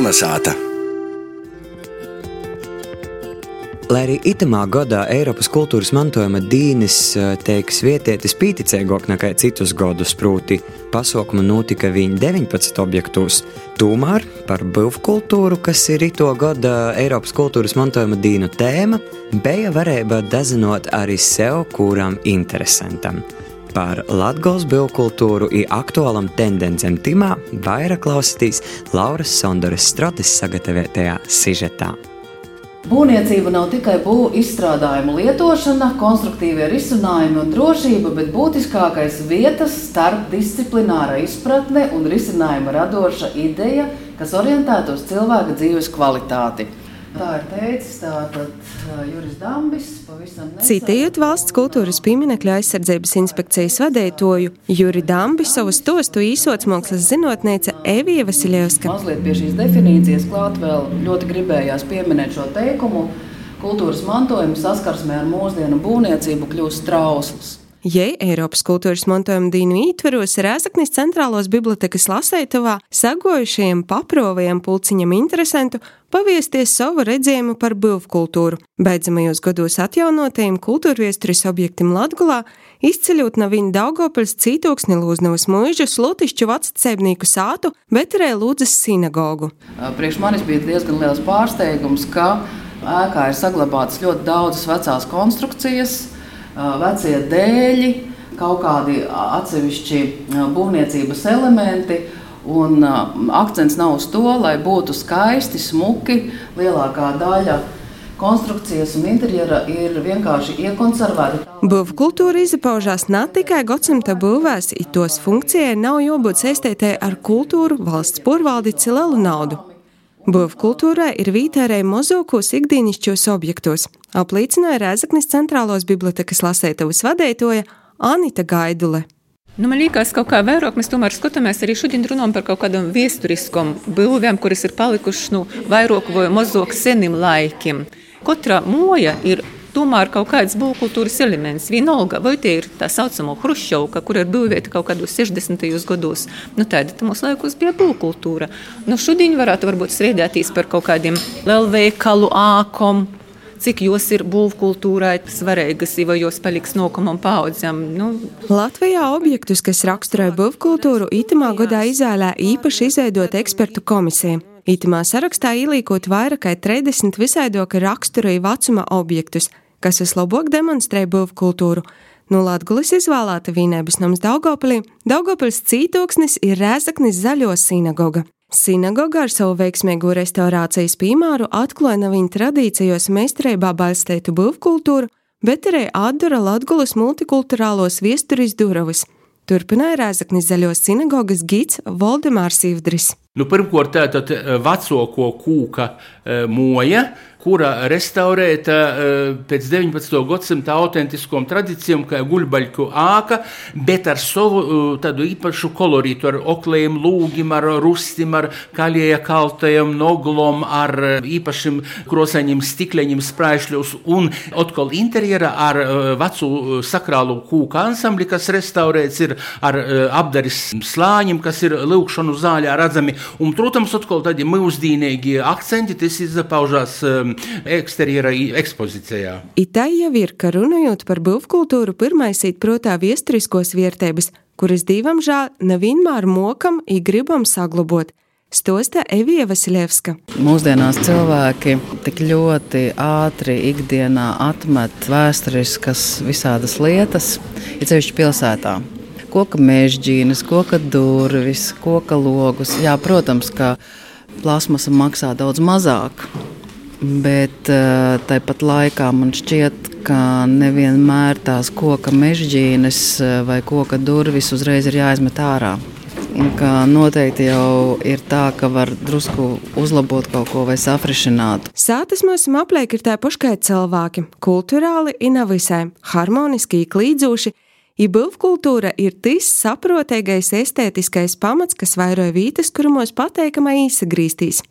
Kalnasāta! Lai arī itamā gadā Eiropas kultūras mantojuma dīnis teiks vietietis pīticīgāk nekā citus gadus, proti pasaukumu notika viņa 19 objektos, tomēr par būvkultūru, kas ir ito gada Eiropas kultūras mantojuma dīnu tēma, bija varēja dazinot arī sev, kuram interesantam. Par Latvijas būvkultūru un aktuālam tendencēm timā vairāk klausītīs Lauras Sondoras Strotis sagatavotajā sižetā. Būvniecība nav tikai būvniecība izstrādājumu lietošana, konstruktīvie risinājumi un drošība, bet būtiskākais vietas starpdisciplināra izpratne un risinājuma radoša ideja, kas orientēta uz cilvēka dzīves kvalitāti. Tā ir teicis tātad Juris Dambis. Citējot valsts kultūras pieminekļa aizsardzības inspekcijas vadītāju Juri Dambisovu stostu īsots mākslas zinātnēce Evija Vasiljevska. Mazliet pie šīs definīcijas klāt vēl ļoti gribējās pieminēt šo teikumu. Kultūras mantojums saskarsmē ar mūsdienu būvniecību kļūst trausls. Jei Eiropas kultūras mantojuma dīnu ietveros Rēzaknis centrālos bibliotekas lasētavā sagojušajiem paprovajiem pulciņam interesantu paviesties savu redzējumu par būvkultūru. Beidzamajos gados atjaunotajiem kultūrviesturis objektim Latgulā izceļot no viņa Daugopils cītoksni Lūznavas mūžu slutišķu vectsēbnieku sātu, bet arī Lūdzes sinagogu. Priekš manis bija diezgan liels pārsteigums, ka ēkā ir saglabātas ļoti daudzas vecās konstrukcijas, vecie dēļi, kaut kādi atsevišķi būvniecības elementi. Un akcents nav uz to, lai būtu skaisti, smuki. Lielākā daļa konstrukcijas un interjera ir vienkārši iekonservēta. Būvkultūra izpaužās ne tikai gadsimta būvēs, it tos funkcijai nav jābūt saistītai ar kultūru, valsts porvaldi lielu naudu. Būvkultūrā ir vītērēji mozokos ikdienišķos objektos, apliecināja Rēzaknis centrālos bibliotekas lasētavas vadētoja Anita Gaidule. Nu, man liekas, ka kaut kā vairāk mēs tomēr skatāmies arī šodien runājam par kaut kādām vēsturiskām būvēm, kuras ir palikušas nu, vairāk vai mazāk seniem laikiem. Katra moja ir tomēr kaut kāds būvkultūras elements. Vienalga, vai tie ir tā saucamā Hruščovka, kur ir būvēta kaut kādos 60. gados. Nu, tāda mūsu laikos bija būvkultūra. Nu, šodien varētu varbūt sriedēties par kaut kādiem lielveikalu ākom, cik jos ir būvkultūrai svarīgas, vai jos paliks nākamam paudzēm. Nu. Latvijā objektus, kas raksturoja būvkultūru, itamā gadā izvēlē īpaši izveidot ekspertu komisiju. Itamā sarakstā ielīkot vairāk kā 30 visaidoka raksturīja vecuma objektus, kas vislabāk demonstrē būvkultūru. No Latvijas izvēlēta Vīnēbas nams Daugopilī, Daugopils cītoksnis ir Rēzaknis zaļo sinagoga. Sinagoga ar savu veiksmīgo restaurācijas piemēru atklāja viņa tradīcijos meistarībā balstītu būvkultūru, bet arī atdara Latvijas multikulturālos viesturis durvis. Turpināja Rēzaknis zaļos sinagogas gids Valdemārs Ivdris. Nu, Pirmkārt, tā ir eh, vecāko kūka eh, moja, kura restaurēta eh, pēc 19. gadsimta autentiskām tradīcijām, kā guļbaļku āka, bet ar savu tādu īpašu kolorītu, ar oklējiem lūgiem, ar rustim, ar kaļieja kaltajiem noglom, ar īpašiem krosaņiem stikleņiem spraišļos un atkal interjera ar vecu sakrālu kūka ansambli, kas restaurēts ir ar apdaris slāņiem, kas ir lūkšanu zāļā redzami Un, protams, atkal tādi mūsdienīgi akcenti, tas izpaužās um, eksterjera ekspozīcijā. Itā jau ir, ka runājot par būvkultūru, pirmais ir protā viesturiskos vērtības, kuras divam žēl nevienmēr mokam un gribam saglabāt. Stosta Evija Vasiljevska. Mūsdienās cilvēki tik ļoti ātri ikdienā atmet vēsturiskas visādas lietas, ir ceļš pilsētā koka mežģīnas, koka durvis, koka logus. Jā, protams, ka plasmasa maksā daudz mazāk. Bet uh, tāpat laikā man šķiet, ka nevienmēr tās koka mežģīnes eh, vai koka durvis uzreiz ir jāizmet ārā. Ka noteikti jau ir tā, ka var drusku uzlabot kaut ko vai safrišināt. Sātas mums apliek ir tā paša kā cilvēki - kultūrāli, inovisē, harmoniski, klīdzoši Ibūvkultūra ir tas saprotīgais estētiskais pamats, kas vairoja vītas, kurumos pateikamai īsagrīstīs.